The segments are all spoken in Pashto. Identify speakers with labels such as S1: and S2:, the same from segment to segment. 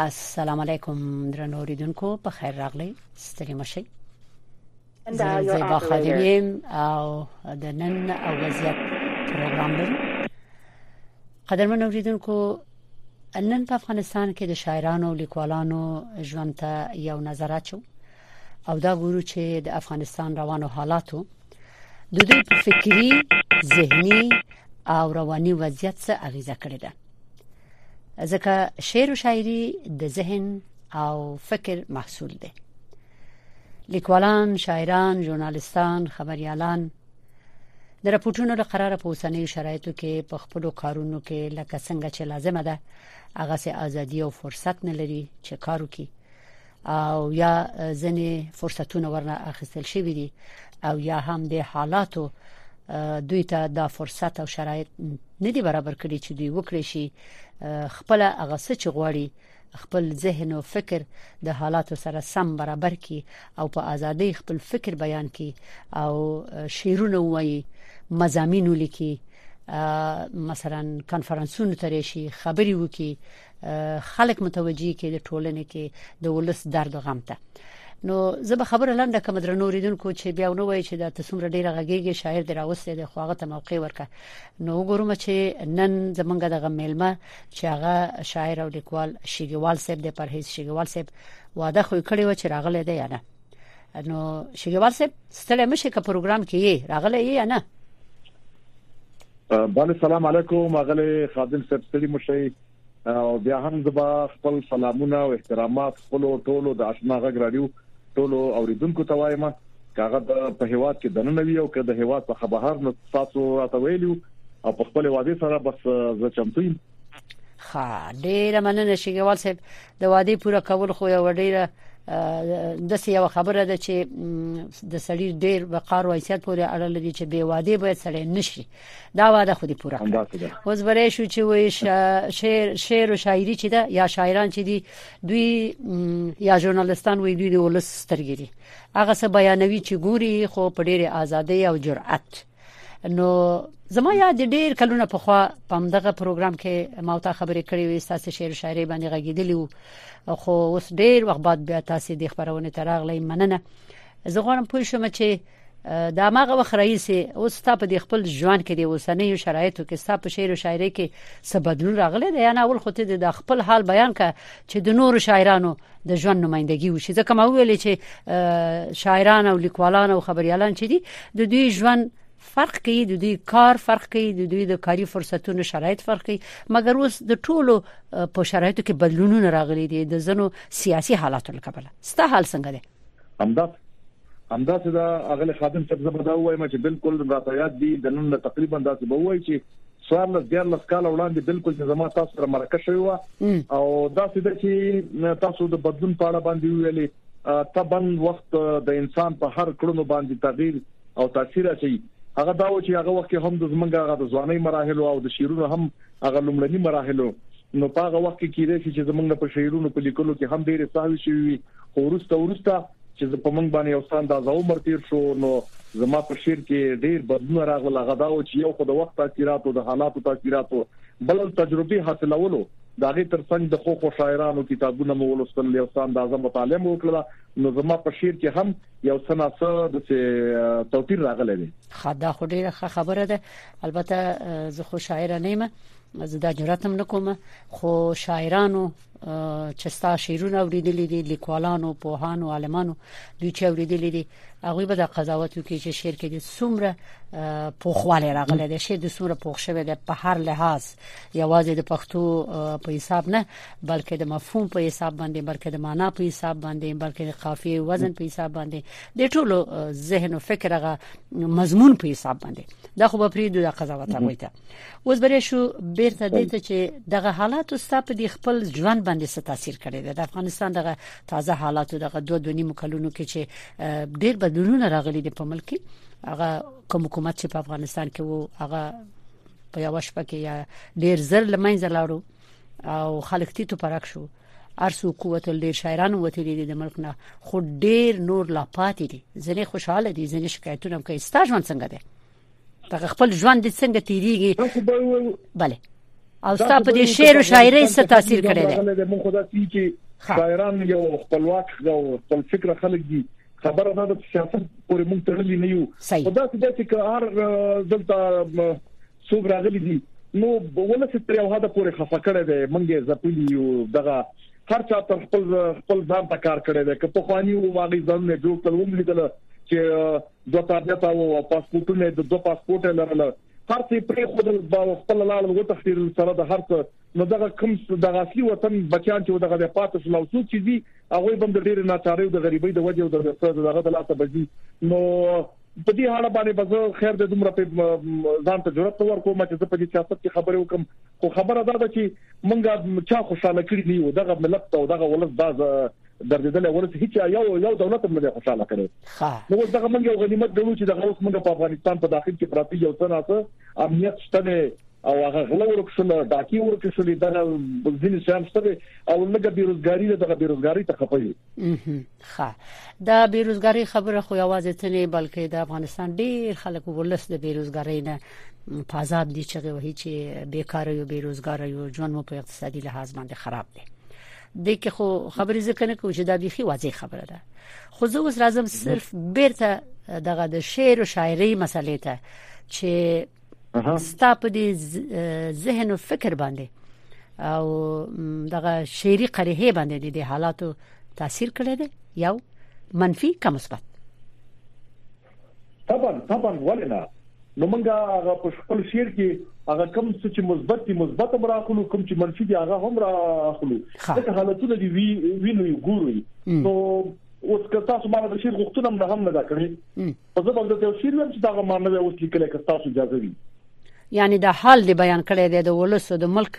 S1: السلام علیکم درنو اوریدونکو په خیر راغلی ستړي مشي زه زیبا خادم یم او د نن او وضعیت پروګرام لرم قدرمن اوریدونکو نن په افغانستان کې د شاعرانو او لیکوالانو ژوند ته یو نظر اچو او دا ګورو چې د افغانستان روانو حالاتو د دوی په فکری ذهني او رواني وضعیت څه اغیزه کړې ده ځکه شعر او شاعري د ذهن او فکر محصول دی لیکوالان، شاعران، ژورنالیستان، خبريالان د راپورټونو له قراره په اوسنیو شرایطو کې په خپل کارونو کې لکه څنګه چې لازمه ده هغه سه ازادي او فرصت نه لري چې کار وکړي او یا ځنې فرصتونه ورنه اخیستل شوی دی او یا هم د حالاتو دوی ته دا فرصت او شرایط نه دی برابر کړی چې دوی وکړي شي خپل هغه څه چې غواړي خپل ذهن او فکر د حالاتو سره سم برابر کی او په ازادۍ خپل فکر بیان کی او شعرونه وایي مزامین ولیکي مثلا کانفرنسونو ترې شي خبري وکي خلک متوجي کې د ټولنې کې د ولس درد او غم ته نو زه به خبره لنډه کوم درنو ریدونکو چې بیا نو وایي چې دا تاسو ډیر غږیږي شاعر دی راوستي د خواغه ته موقع ورکړه نو وګورم چې نن زمونږ د غمیلمه چې هغه شاعر او لیکوال شیګوال صاحب د پرهیز شیګوال صاحب واده خو کړی و چې راغله دی نه نو شګوال صاحب ستړی مشه که پروګرام کې یې راغلی یې نه
S2: بله سلام علیکم اغلی خادم صاحب ستړي مشه او بیا هم زبا خپل سلامونه او احترامات خپل ټولو د آشنا غږ رادیو ټولو اوریدونکو ته وایم کاغه د په هیواد کې دنه نوي او که د هیواد څخه بهر نو تاسو راته ویلو او په خپل وادي سره بس زه چمتو یم
S1: ښه ډیره مننه شګوال صاحب د وادي پوره کول خو یو ډیره د سې یو خبره ده چې د سړی ډیر وقار او حیثیت پورې اړه لري چې بې واده به سړی نشي دا واده خو دې پوره کړ اوس برې شو چې وې شعر شعر او شاعري چې ده یا شاعران چې دي دوی یا ژورنالستان وې دوی د ولس سترګې دي هغه څه بیانوي چې ګوري خو په ډیره ازادي او جرأت نو زما یاد ډیر کلونه په خوا په دغه پروګرام کې ما ته خبرې کړې وې تاسو شعر شاعري باندې غږیدلی وو خو اوس ډیر وخت بعد بیا تاسو د خبرونه تراغلې مننه زه غواړم پوه شم چې دا ماغه وخت رئیس اوس تا په خپل ژوند کې د اوسنیو شرایطو کې ستا په شعر او شاعري کې څه بدلون راغلی دی یا نه اول خو ته د خپل حال بیان کړه چې د نورو شاعرانو د ژوند نمائندګي وشي ځکه ما ویل چې شاعران او لیکوالان او خبريالان چې دي د دوی ژوند فرق کوي د دوی کار فرق کوي د دوی د کاري فرصتونو شرایط فرق کوي مګر اوس د ټولو په شرایطو کې بدلونونه راغلي دي د زنو سیاسي حالاتو لپاره ستا حال څنګه دی
S2: همدا همدا چې دا اغل خادم صاحب زما دا وایم چې بالکل راته یاد دي د نن تقریبا دا څه به وایي چې سوار لس ډیر لس کال وړاندې بالکل چې زما تاسو سره مرکه شوی و او دا څه چې تاسو د بدلون په اړه باندې ویلې طبعا وخت د انسان په هر کړنو باندې تغییر او تاثیر اچي هغه دا و چې هغه وخت هم د زمنګ هغه د ځواني مراحل او د شیرونو هم هغه لومړني مراحل نو په هغه وخت کې کېدای شي چې زمونږ په شعرونو په لیکلو کې هم ډېر ساوي شي خو وروسته وروسته چې په موږ باندې یو څه اندازه عمر تیر شو نو زما په شعر کې ډیر بدلون راغله هغه دا و چې یو خو د وخت تاثیرات او د حالاتو تاثیرات بل تجربه حاصلولو دا غي ترڅنګ د خو خو شاعرانو کتابونه مو ولوستل یو څه اندازه مطالعه مو وکړه نو زما په شعر کې هم یو څه ناسه د توپیر راغلی دی
S1: خدا خو ډیره خبره ده البته زه خو شاعر نه یم زه دا جرأت هم نکوم خو شاعرانو چې ستا شعرونه اوریدلې دي لیکوالانو په هانو عالمانو دوی چې اوریدلې دي هغه به د قضاوت وکړي چې شعر کې د څومره پوخواله راغله د شعر د څومره پوښ شوی د په هر لحاظ یوازې د پښتو په حساب نه بلکې د مفهوم په حساب باندې بلکې د معنا په حساب باندې بلکې د قافیه وزن په حساب باندې د ټولو ذهن او فکر غا مضمون په حساب باندې دا خو به پری د قضاوت هغه ته اوس برې شو بیرته دې ته چې دغه حالات ستا په دې خپل ژوند باندې څه تاثیر کړی دی د افغانستان دغه تازه حالات دغه دوه دونی مکلونو کې چې ډیر بدلونونه راغلي دي په ملک هغه کوم حکومت چې په افغانستان کې وو هغه په یو شپه کې یا ډیر زر لمنځه لاړو او خلک تی تو پرک شو ارسو قوت ډیر شاعران وته دي د ملک نه خو ډیر نور لا پاتې دي ځنې خوشاله دي ځنې شکایتونه کوي ستاسو ژوند څنګه دی دغه خپل ژوند دې څنګه تیریږي بله او ستا په دې شعر او شاعرۍ څه تاثیر کړی
S2: دی موږ خدا چې شاعران یو خپلواک او خپل فکر خلک دي خبره ده چې سیاست پورې موږ تړلې نه یو او دا چې کار دلته څوګ راغلي دي نو ولس تر یو حد پورې خفه کړی دی منګه زپلی یو دغه هر چا تر خپل خپل ځان ته کار کړی دی که په خواني او واغی ځان نه جوړ کړو موږ لیدل چې دوه تابعته وو او پاسپورټونه یې د دوه پاسپورټه لرل هر څه پرې خودل با خپل لاړ و تختیر سره د هر څه نو دغه کم د اصلي وطن بچیان چې دغه د پاتې شل او څوک چې دي هغه بم د ډېر ناچاري او د غریبۍ د وجې او د څه دغه د لاسه بځي نو په دې اړه باندې بزه خیر د دومره په ځان ته جرأت ورکوم چې زه په دې سیاست کې خبرې وکم خو خبره دا ده چې مونږه چا خوشاله کړی دی او دغه ملت او دغه ولس دا دردیدلی ولس هیڅ یو یو دولت هم نه دی خوشاله کړی نو اوس دغه موږ یو غنیمت ګڼو چې دغه اوس موږ په افغانستان په داخل کې پراتی یو څه ناسه امنیت شته دی او هغه غلا ورکشل ډاکی ورکشل دغه ځینې شان شته دی او لږه بیروزګاری دغه بیروزګاری ته خپوي
S1: ښه دا بیروزګاری خبره خو یوازې ته نه بلکې د افغانستان ډیر خلک ولس د بیروزګاری نه په عذاب دي چې وایي چې بیکاره یو بیروزګار یو ژوند مو په اقتصادي لحاظ باندې خراب دی د کې خو خبرې ځکه نه کوو چې دا بيخي واضح خبره ده خو زه اوس راځم صرف بیرته دغه د شعر او شاعرۍ مسلې ته چې ستا په دې ذهن او فکر باندې او دغه شعري قریه باندې د حالاتو تاثیر کړی دی یو منفي که مثبت
S2: طبعا طبعا ولنا نو موږ هغه په خپل شعر کې هغه کم څه چې مثبت دي مثبت هم راخلو کوم چې منفي دي هغه هم راخلو دا حالتونه دي وی وینو یو ګورو نو اوس که تاسو باندې د شعر غوښتنه هم نه هم نه دا کړی په ځبه د یو شعر هم چې دا معنی به اوس لیکل کې تاسو اجازه وي
S1: یعنی د حال دی بیان کړی دی د ولسو د ملک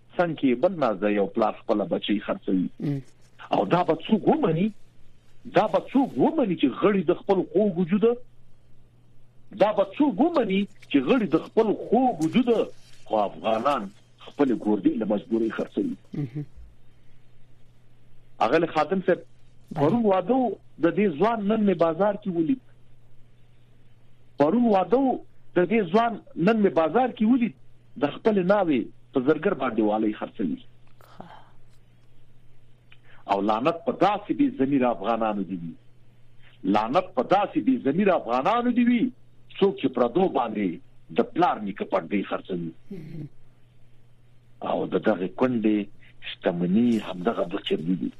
S2: څنګ کې بل ناز دی او پلار خپل بچي خرڅوي او دا به څوک ومني دا به څوک ومني چې غړي د خپل خو وجود دا به څوک ومني چې غړي د خپل خو وجود خو افغانان خپل ګوردی له مجبوري خرڅوي هغه له خادم صاحب پرون واده د دې ځوان نن می بازار کې ولید پرون واده و د دې ځوان نن مې بازار کې ولید د خپل ناوې په زرګر باندې والي خرڅوي او لعنت په داسې بي ضمیر افغانانو دی وي لعنت په داسې بي ضمیر افغانانو دی وي څوک چې پردو باندې د پلار نیکه پردې خرڅوي او د دغه کونډې شتمني همدغه دوه چرګي دي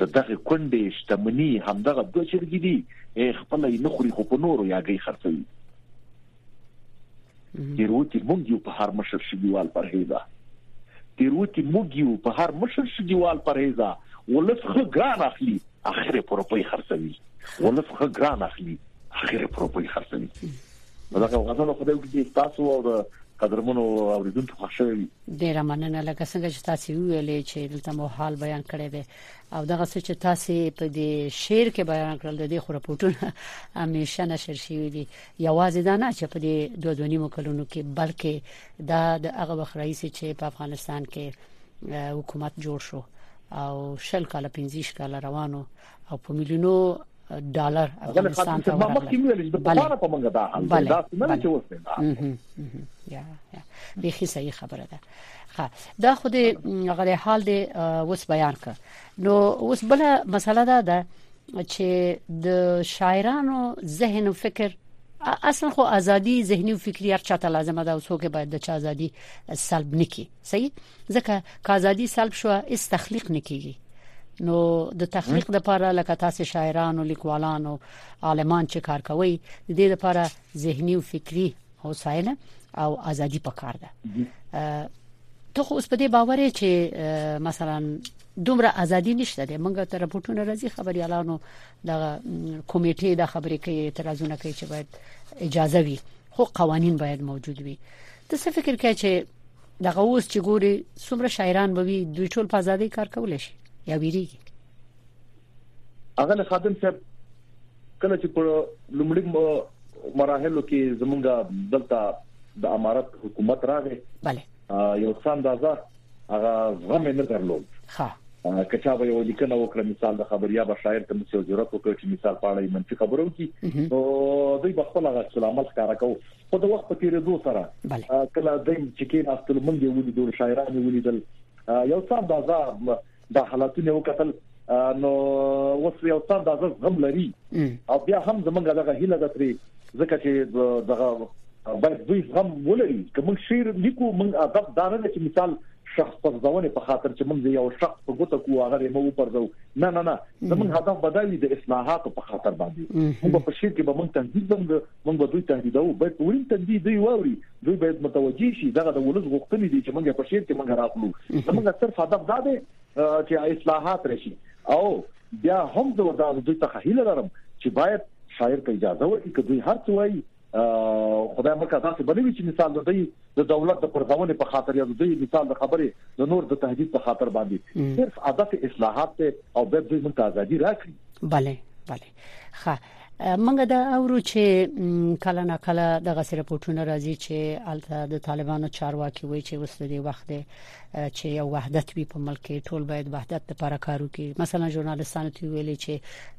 S2: د دغه کونډې شتمني همدغه دوه چرګي دي ای خپل یې نخوري خو په نورو یاګي خرڅوي تیروتی مونږ یو په هر مشر شګیوال پرهیزه تیروتی مونږ یو په هر مشر شګیوال پرهیزه ولس خو ګران اخلي اخر پر روپۍ خرڅوي ولس خو ګران اخلي اخر پر روپۍ خرڅوي نو دا غزل خدای وکړي چې تاسو او د قدرمنو اوریدونکو خوښ
S1: شوی وي ډیره مننه لکه څنګه چې تاسو ویلې چې دلته مو حال بیان کړی دی او دغه څه چې تاسو په دې شعر کې بیان کړل د دې خورپوټونه همیشه نشر شوی دي یوازې دا نه چې په دې دوه دونی مکلونو کې بلکې دا د هغه وخت رئیس چې په افغانستان کې حکومت جوړ شو او شل کال 15 کال روانو او په میلیونو ډالر
S2: افغانستان ته ورغله مخکې ویل چې د پاره په منګه دا حل دی دا څنګه چې اوس دی
S1: یا یا بیخي صحیح خبره ده ها دا خو دې غره حال دې اوس بیان ک نو اوس بل مسله ده ده چې د شاعرانو ذهن او فکر اصلا خو ازادي ذهني او فکري هر چاته لازمه ده او څوک باید د چا ازادي سلب نکي صحیح ځکه کازادي سلب شو اس تخلیق نکېږي نو د تخلیق د لپاره لکه تاسو شاعرانو لیکوالانو عالمان چې کار کوي د دې لپاره زهنی او فکری هوساینه او ازادي پکار ده ته خو اوس په دې باور یې چې مثلا دومره ازادي نشته د منګه تر رپورټونو راځي خبريالانو د کمیټې د خبرې کوي اعتراضونه کوي چې باید اجازه وي خو قوانين باید موجود وي ته څه فکر کوي چې دغه اوس چې ګوري څومره شاعران به وي دوی ټول په ازادي کار کولای شي یا ویریږي
S2: هغه له خادم صاحب کله چې په لومړي مراحلو کې زمونږ دلته د امارت حکومت راغی
S1: bale
S2: یو څاندازه هغه زغم یې نه درلود.
S1: ښه.
S2: که چا به یو لیکنه وکړه مثال د خبریا به شاعر ته مسیو جرأت وکړ چې مثال په اړه منفي خبرو کی نو دوی به خپل هغه سلام علیکم کار کو خو د وخت په تیریدو سره کله د چې کې ناستل مونږ یې ولیدل شاعران یې ولیدل یو څه اندازه دا حالتونه وکتل نو اوس یو څه د ازغ غم لري او بیا هم زمونږ دغه هیله ده ترې ځکه چې دغه باید دوی غم ولري کوم شعر لیکو موږ ادب دانه چې مثال شخص پر ځونه په خاطر چې موږ یو شخص په ګوته کو هغه مو پرځو نه نه نه زمونږ هدف بدایي د اصلاحات په خاطر باندې موږ په شعر کې به موږ تنظیم موږ به دوی تهدیدوو، باید په ورین تندي دوی واوري، دوی باید متوجه شي، دغه د ولس غوښتنې دي چې موږ یې په شعر کې موږ راخلو، زموږ صرف هدف دا دی چې اصلاحات راشي او بیا هم زه دا دوی څخه هیله لرم چې باید شاعر ته اجازه ورکړي که دوی هر څه وایي خدای مه کړه داسې به نه وي چې مثال د دوی د دولت د پرځونې په خاطر یا د دوی مثال د خبرې د نور د تهدید په خاطر باندې صرف هدف اصلاحات او د دوی مونږ ته ازادي راکړي
S1: بله بله ښه منګه دا اورو چې کله نا کله دغه سره پورتونه راځي چې الته د طالبانو چارواکي وایي چې اوس دې وخت دی چې یو وحدت وي په ملک کې ټول باید وحدت لپاره کار وکړي مثلا ژورنالیستانو ته ویلي چې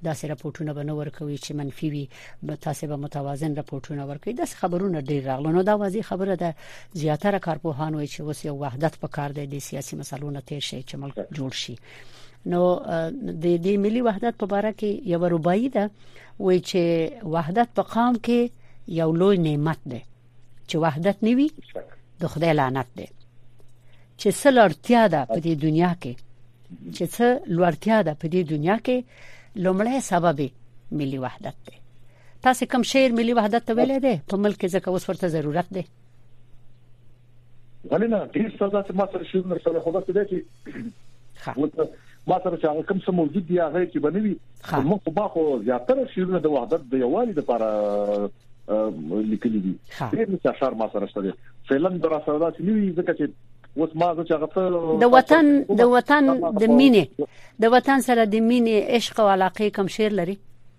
S1: دا سره پورتونه به نه ورکوي چې منفي وي تاسو به متوازن راپورتونه ورکړي د خبرونو ډیر راغلو نو دا واضح خبره ده زیاتره کارپوهان وایي چې اوس یو وحدت په کار دی د سیاسي مسلو نه تیر شي چې ملک جوړ شي نو د دې ملي وحدت په اړه کې یو رباعي ده وای چې وحدت په قام کې یو لوی نعمت ده چې وحدت نیوي د خدای لعنت ده چې څه لړتیا ده په دې دنیا کې چې څه لړتیا ده په دې دنیا کې لومړی سبب ملي وحدت ده تاسو کوم شعر ملي وحدت ته ویلې ده په ملک کې ځکه اوس ورته ضرورت ده
S2: مننه ډیر څه ذات ما سره شروع نه سره خو دا څه دی چې ما سره چې هغه کوم څه موجود دی هغه چې بنوي موږ خو ما خو زیاتره شیرونه د وحدت د یووالي لپاره لیکلي دي ډېر څه اشعار ما سره شته فلم درا سره دا چې نیوي ځکه چې اوس ما زه هغه
S1: د وطن د وطن د مینې د وطن سره د مینې عشق او علاقه کوم شعر لري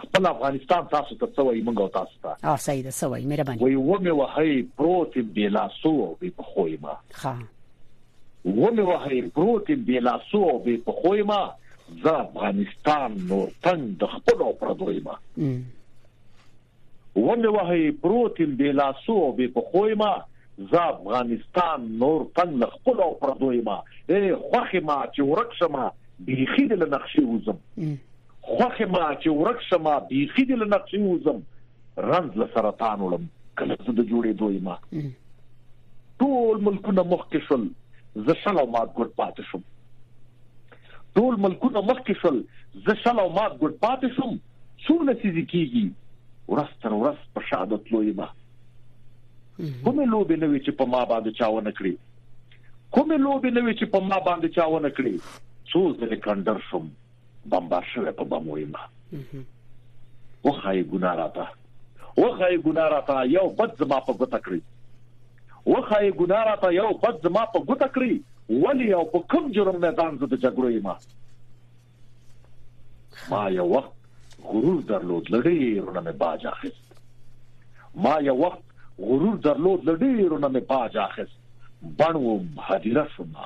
S2: خپل افغانستان تاسو ته څه وایي موږ او تاسو ته
S1: او سید څه وایي مهرباني
S2: وي و مې وهي پروت بې لاسو او بې پخوي ما
S1: ها
S2: و مې وهي پروت بې لاسو او بې پخوي ما زه افغانستان نور تنگ د خپل او پردوي ما ومې وهئ پروت یم بې لاسو او بې پښو یمه زه افغانستان نور تنګ له خپلو او پردو یمه ای خوښ یمه چې ورک شمه بیخي دې له نقشې وځم خوښ یمه چې ورک شمه بیخي دې له نقشې وځم رنځ له سرطان وړم کله زه د جوړېدو یمه ټول ملکونه مخکې شول زه شل او مات ګډ پاتې شوم ټول ملکونه مخکې شول زه شل او مات ګډ پاتې شوم څو لسیزې کیږي ورځ تر ورځ په شاده تلو یې ما کومې لوبې نه وي چې په ما باندې چاونه کړی کومې لوبې نه وي چې په ما باندې چاونه کړی څو ځله کندر شوم بمبار شوه په بمو یې ما وخای ګنا راته وخای ګنا راته یو بد زما په ګوت کړی وخای ګنا راته یو بد زما په ګوت کړی ولی او په کوم جرم مې ځان زده جګړې ما ما یو وخت غرور درلود لډیرونه مې باج اخیست ما یو وخت غرور درلود لډیرونه مې باج اخیست بڼوم حدیره شوم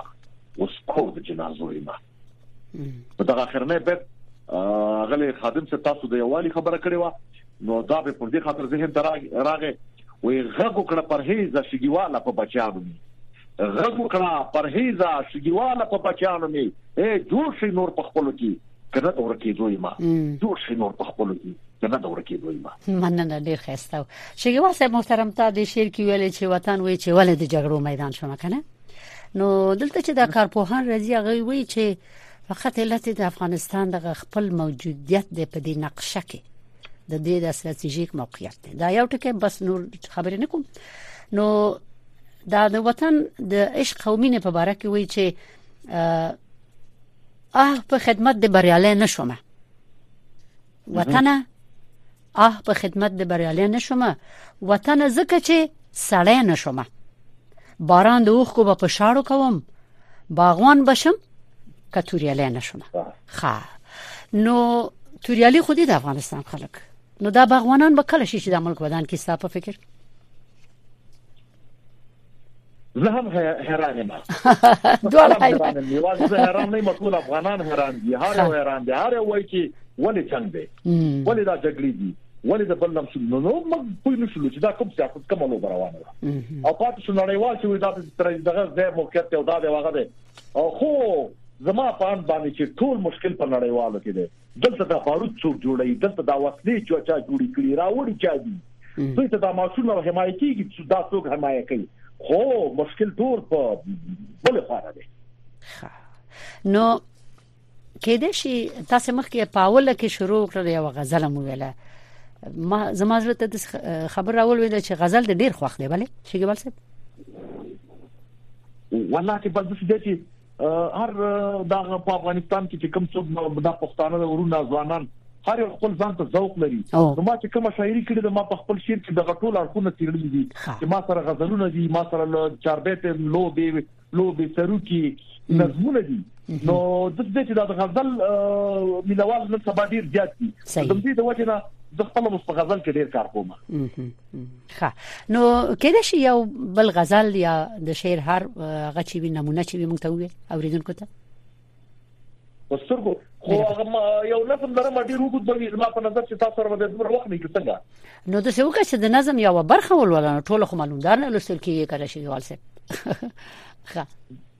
S2: اوس کور د جنازو یم په دغه اخرنه بیت غلې خادم څه تاسو د یوالي خبره کړې و نو دا به پر دې خاطر ذهن ته راغی وي غږ کړه پرهیز شګیواله په بچانو می غږ کړه پرهیز شګیواله په بچانو می اے جوړ شي نور په خپل کې کنه دور کې دوی ما جوړ شي نور په خپل کې کنه دور کې دوی ما
S1: مننه ډیر خسته شګیوال صاحب محترم ته د شعر کې ویل چې وطن وی چې ولې د جګړو میدان شونه کنه نو دلته چې د کارپوهان رضی هغه وی چې فقط علت د افغانستان د خپل موجودیت د په دې نقشه کې د دې د ستراتیژیک موقعیت دی دا یو ټکی بس نور خبرې نکوم نو دا د وطن د عشق قومینه په اړه کې وایي چې اه په خدمت د بریالي نشومه وطن اه په خدمت د بریالي نشم وطن زکه چې سړی نشم باران د اوخ کو په شاړو کوم باغوان بشم کتوریالی نشم خا نو توریالی خودی د افغانستان خلک نو دا باغوانان به کله شي چې د ملک ودان کې ستاسو فکر
S2: زه هم حیران یم
S1: دواړه
S2: حیران یم یوازې زه حیران نه یم ټول افغانان حیران دي هر یو حیران دي هر یو وایي چې ولې څنګه دی ولې دا جګړې دي ولې د بل نم شو نو نو موږ پوه نه شو چې دا کوم سیاست کومه لوبه روانه ده او پاتې شو نړیوال چې دا د تر دغه ځای موقعیت او دا دی واغه دی او خو زما په اند باندې چې ټول مشکل په نړیوالو کې دی دلته دا بارود څوک جوړوي دلته دا وسلې چې چا جوړې کړي راوړي چا دي دوی ته دا ماشوم او حمایت کیږي چې دا څوک حمایت کوي خو مشکل ټول په بل خوا دی
S1: نو کېدې شي تاسو مخکې په اوله کې شروع کړل یو غزل مو ویله ما زما زړه ته خبر راول ویل چې غزل د ډیر خوښ دی bale شګوال صاحب
S2: والله چې بل څه دي هر دا په افغانستان کې چې کوم څوک د پښتانه ورونه ځوانان هر یو خپل ځان ته ذوق لري نو ما چې کومه شاعري کړې ده ما په خپل شعر کې د غټول اړخونه تیرلې دي چې ما سره غزلونه دي ما سره له چاربیت لو به لو به سرو کې نظمونه دي نو د دې چې د غزل مینوال نن سبا ډیر زیات دي د دې د وجه نه د خپل مستغزل کې ډیر کار کوم
S1: ښه نو کله شي یو بل غزل یا د شعر هر غچي وی نمونه چې موږ ته وي اوریدونکو ته
S2: وسترګو خو هغه یو نظم درم ډیر وګد بوي زما په نظر چې تاسو سره د دومره وخت نه کیسنګا
S1: نو د څه وکړه چې د نظم یو برخه ولولنه ټول خو معلومدار نه لوستل کیږي کله شي والسه ښه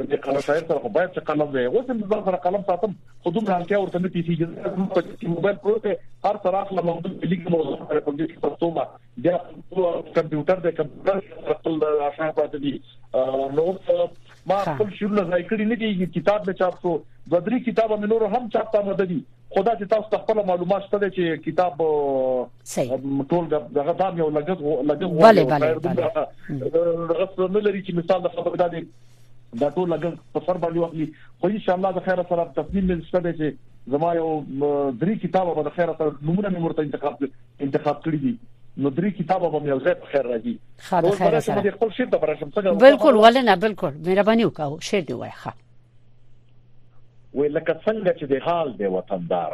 S2: د دې قلم شاعر سره خو باید چې قلم وي اوس هم ځان سره قلم ساتم خو دومره اړتیا ورته نه پیږي چې موبایل پروت دی هر سره اخلم او د لیک نو سره په دې کې تاسو ما بیا کمپیوټر د کمپیوټر خپل اشعار پاتې دي نو ما خپل شعرونه ځای کړی نه دي کتاب مې چاپ شو د درې کتاب مې نور هم چاپ ته مددي خو دا چې تاسو ته خپل معلومات شته چې کتاب ټول دغه دام یو لګز لګز
S1: بله بله
S2: دغه څه نه لري چې مثال د خبره ده دا ټول لګز په سر باندې واخلي خو ان شاء الله د خیره سره تصمیم مې شته چې زما یو درې کتابه به د خیره سره نمونه مې ورته انتخاب انتخاب کړی دي نو درې کتابه به مې زه په خیر راځي
S1: خا د خیره سره
S2: خپل شعر ته برشم څنګه
S1: بالکل ولنه بالکل مهرباني وکاو شعر دی وای ښه
S2: وې لکه څنګه چې د حال د وطندار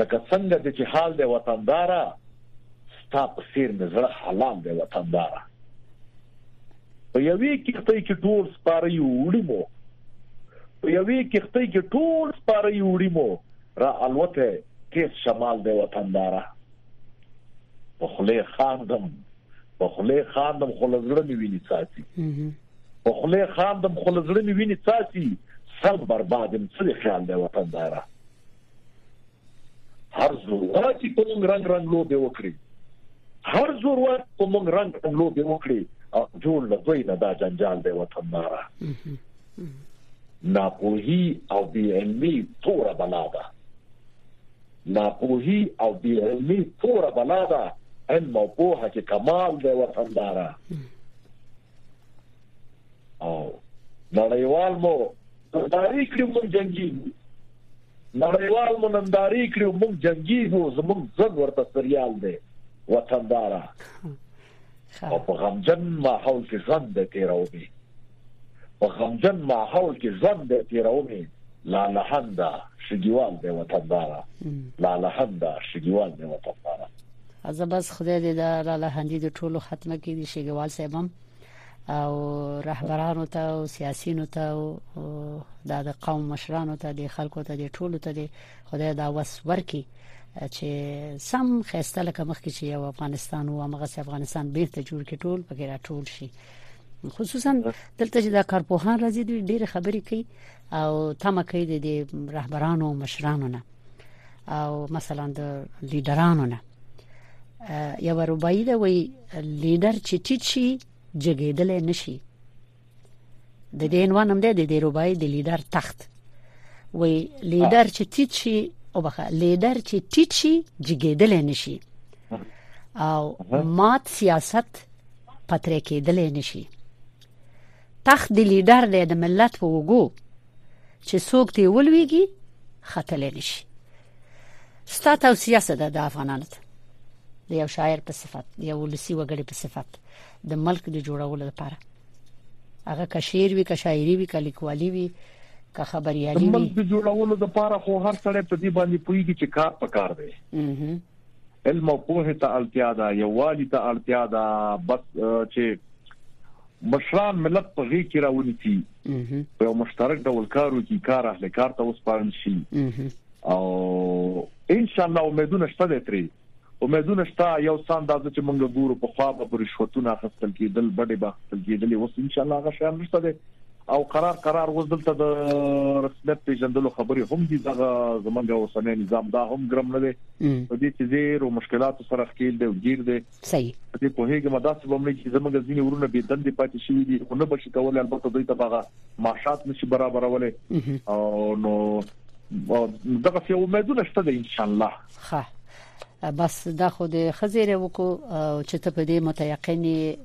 S2: لکه څنګه چې حال د وطندار ستا په سیر نظر حلال د وطندار په یوې کښتۍ کې ټول سپاره یو وړي مو په یوې کښتۍ کې ټول سپاره یو وړي مو را الوته تیز شمال د وطندار په خله خاندم په خله خاندم خلزړه نیویني ساتي په خله خاندم خو لزړه مې ویني څاسي سم برباد يم څه خیال دی وطندارا هر ضرورت په موږ رنگ رنگ لوبي وکړي هر ضرورت په موږ رنگ رنگ لوبي وکړي او جوړ له دوی نه دا جنجال دی وطندارا ناپوهي او بي علمي تور بلا ده ناپوهي او بي علمي تور بلا ده علم او پوهه کې کمال دی وطندارا او نړیوال مو ننداري کړو موږ جنگي نړیوال مو ننداري کړو موږ جنگي وو زموږ ځن ورته سریال دی وطندارا او په غمجن ماحول کې ژوند تیروي په غمجن ماحول کې ژوند تیروي لالهنده شګیوال دی وطندار لالهنده شګیوال دی وطندار
S1: زه بس خدای دې دا لالهندي د ټولو ختمه کړي دي شګیوال صاحبم او رهبرانو ته او سیاسيونو ته او د قوم مشرانو ته د خلکو ته د ټولو ته د خدای دا وس ورکي چې سم خسته لکه مخکې چې یو افغانستان او هغه افغانستان بیرته جوړ کې ټول پکې راټول شي خصوصا دلته چې د کارپوهان راځي ډېر خبرې کوي او تمه کوي د رهبرانو او مشرانو نه او مثلا د لیډرانو نه یو ربایی دا وی لیډر چې ټیټ شي جګیدل نشي د دې عنوان هم دی د ربایی د لیډر تخت وی لیډر چې ټیټ شي او بخا لیډر چې ټیټ شي جګیدل نشي او مات سیاست پترې کېدل نشي تخت دی لیډر دی د ملت په وګو چې څوک دی ولویږي خطلې نشي ستا توصیه څه ده د افغانانو ته د یو شاعر په صفت د یو ولسی وګړي په صفت د ملک د جوړولو لپاره هغه که شعر وي که شاعري وي که لیکوالي وي که خبريالي وي
S2: ملک د جوړولو لپاره خو هر سړی په دې باندې پويږي چې کار پکار دی علم او پوهه ته اړتیا ده یووالي ته اړتیا ده بس چې مشران ملت په غي کې راونی سي یو مشترک ډول کار وکړي کار اهل کار ته وسپارل شي او ان شاء الله امیدونه شته دي ترې امیدونه شته یو سان د چې مونږ ګورو په خوا به رشوتونه خپل کېدل بډې به خپل کېدل اوس ان شاء الله هغه شان نشته دي او قرار قرار اوس دلته د رسمیت پیژندلو خبرې هم دي دغه زمونږ اوسنۍ نظام دا هم ګرم نه دی په دې چې زیر او مشکلات سره ښکیل دی او ګیر دی
S1: صحیح په
S2: دې په هیګه مدا څه بمنه چې زمونږ ځینې ورونه به دندې پاتې شي دي خو نه بشي کولای البته دوی ته باغه معاشات نشي برابرولې او نو دغه څه امیدونه شته ان شاء الله
S1: ښه بس دا خو د خزیره وکړو چې ته په دې متيقن یې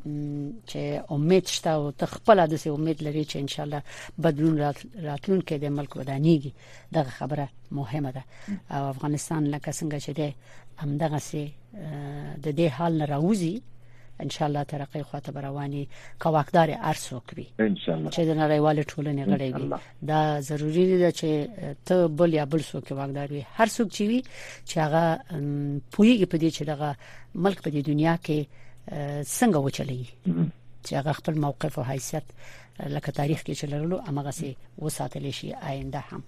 S1: چې امید شته او ته خپل د سي امید لري چې ان شاء الله بدلون راتلون کې د ملک ودانيږي دا خبره مهمه ده او افغانستان لکه څنګه چې ده همدغه سي د دې حال نه راوځي ان شاء الله ترقی خواته رواني کواکدار ارسو کوي
S2: ان شاء الله
S1: چې د نړیوال ټولنې غړي وي دا ضروری دی چې ته بل یا بل څوک واقدار وي هر څوک چې وي چې هغه پویږي په دې چې دغه ملک په دې دنیا کې څنګه وچلی چې هغه خپل موقف او حیثیت لکه تاریخ کې چې لرلو امغه سي وساتل شي آینده هم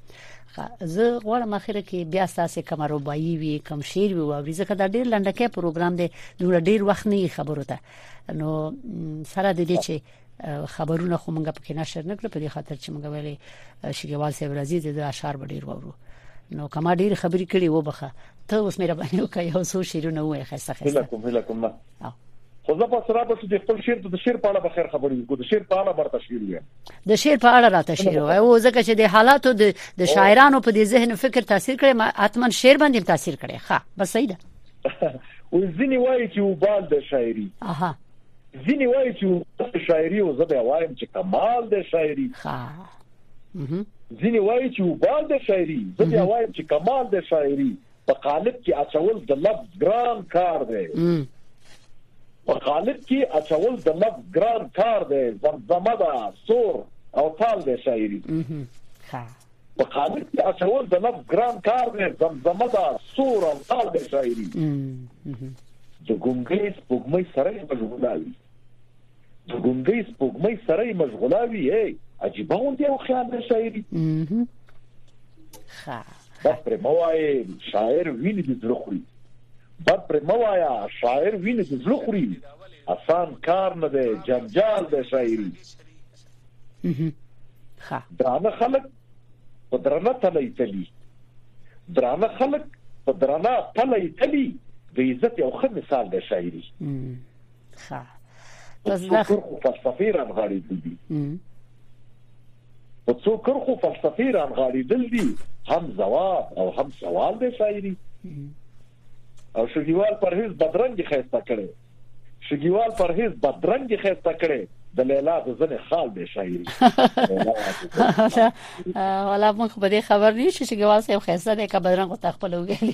S1: زه غواړم اخر کې بیا تاسو کوم رباعي وي کوم شعر وي او ځکه دا ډیر لنډکه پروګرام دی نو ډیر وخت نه خبرو ته نو سره د دې چې خبرونه خو موږ پکې نشر نکړ په دې خاطر چې موږ ویلې شګوال صاحب راځي د اشعار ډیر وورو نو کما ډیر خبرې کړي و بخه ته اوس مې را باندې وکړ یو څو شیرونه وای خسته خسته
S2: هله کوم هله کوم خو زه په سره بس د خپل شعر د شعر په اړه بخیر خبرې وکړو د شعر په اړه برته شعر ویم
S1: د شعر په اړه راته شعر وای او ځکه چې د حالاتو د شاعرانو په دې ذهن فکر تاثیر کړي ما اتمن شعر باندې تاثیر کړي ښه بس صحیح ده
S2: او ځینی وایي چې وبال د شاعري
S1: اها
S2: ځینې وایي چې اوس شاعري او زه به وایم چې کمال د شاعري
S1: ها
S2: ځینې وایي چې وبال د شاعري زه بیا وایم چې کمال د شاعري په قالب کې اچول د لفظ ګران کار دی په قالب کې اچول د لفظ ګران کار دی زمزمه ده سور او تال د شاعري
S1: ها
S2: په قالب کې اچول د نفس ګران کار دی زمزمه دا سور او تال د شاعري د ګونګې سپوږمۍ سره مشغولاوي د ګونګې سپوږمۍ سره مشغولاوي هي عجیب هم دی او خیال د شاعري
S1: ښه
S2: بس پر موای شاعر ویني د زړه خوري بس پر موایا شاعر ویني د زړه خوري اسان کار نه دی جنجال د شاعري
S1: ښه
S2: درانه خلک په درانه تلې تلې درانه خلک په درانه تلې تلې د عزت یو ښه مثال دی شاعري ښه تاسو د فلسفي رانغاړي دي په څو کرخو فلسفي رانغاړي دي هم جواب او هم سوال دی شاعري او شهیوال پرهیز بدرنګ خسته کړي شګیوال پرهیز بدرنګ خسته کړي د لیلا د ځنې خال به شاعري
S1: ولا موږ په دې خبر نه شي چې ګوال صاحب خسته ده که بدرنګ ته خپل وګړي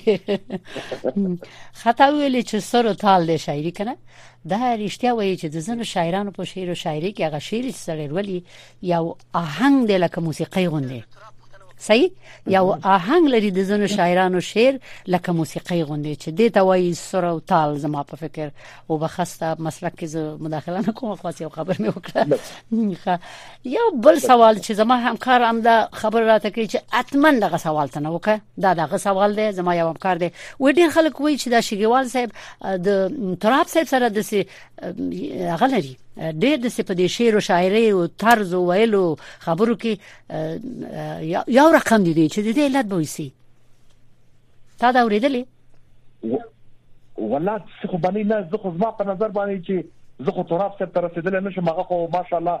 S1: خطا ویلي چې سر او تال دې شاعري کنه دا رښتیا وایي چې د زنو شاعرانو په شعر او شاعري کې هغه شعر چې سړی ولي یو آهنګ دی لکه موسیقۍ غوندې صحیح یو آهنګ لري د زنو شاعرانو شعر لکه موسیقۍ غوندې چې د توای سر او تال زما په فکر او بخسته مسلک کې مداخله نه کوم خو یو خبر مې وکړه یو بل سوال چې زما همکار هم دا خبر راته کوي چې اتمن دغه سوال ته نه وکړه دا دغه سوال دی زما یو همکار دی و ډیر خلک وایي چې دا شګیوال صاحب د تراب صاحب سره د غلري ډېر د سپدې شعر او شاعري او طرز او ویلو خبرو کې یو رقم دي چې د دې علت به وسی تا دا ورېدلې
S2: ولا څه خو باندې نه زه خو زما په نظر باندې چې زه خو تراب سره تر رسیدل نه شم هغه خو ماشاءالله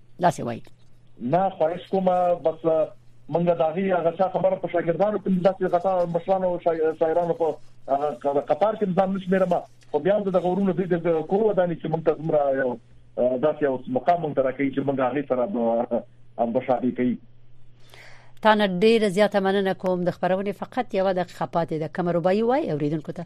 S2: دا
S1: څه وایي
S2: نه خواهش کوم بس منګه دا هي هغه څه خبره په شاګردانو کې د څه غطا مشرانو او شاعرانو په قطار کې ځان نش مېرمه خو بیا د غورونو د کوو ودانې چې موږ ته زمرا یو داسې یو مقام موږ ته راکړي چې موږ هغه سره هم بشاري کوي
S1: تا نه ډیره زیاته مننه کوم د خبرونه فقط یو دقیقه پاتې ده کوم رباعي وای اوریدونکو ته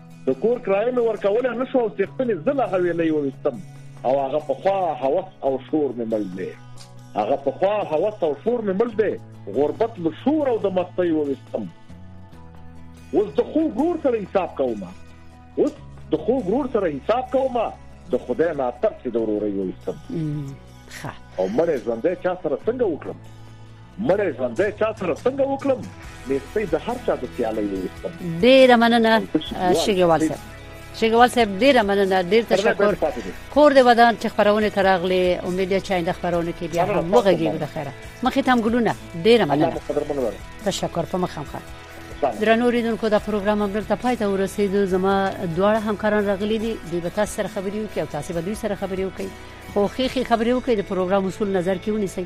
S2: د کور کرایه مې ورکوله نه شو او څښتنې زله حویلې وويستم او هغه په خوا هوس او شور مې مل دی هغه په خوا هوس او شور مې مل دی غربت له شور او د مستۍ وويستم اوس د خو ګور سره حساب کوم اوس د خو ګور سره حساب کوم د خدای نه تر څه د ورورې وستم ښه او مړې ژوندې چا سره څنګه وکړم مړی ژوندی چا سره څنګه وکړم نیستۍ د هر چا د سیالۍ وویستم
S1: ډیره مننه شګوال صاحب شګوال صاحب ډیره مننه ډیر تشکر کور دې ودان چې خبرونه تراغلي امید چې آینده خبرونه کې بیا هم وغږیږو د خیره مخې تام ګلونه ډیره مننه تشکر په مخام خان درنو ریدونکو دا پروګرام هم دلته پای ته ورسېدو زما دواړه همکاران راغلي دي دوی به تاسو سره خبرې وکړي او تاسو به دوی سره خبرې وکړي خو خې خې خبرې وکړي د پروګرام اصول نظر کې ونیسئ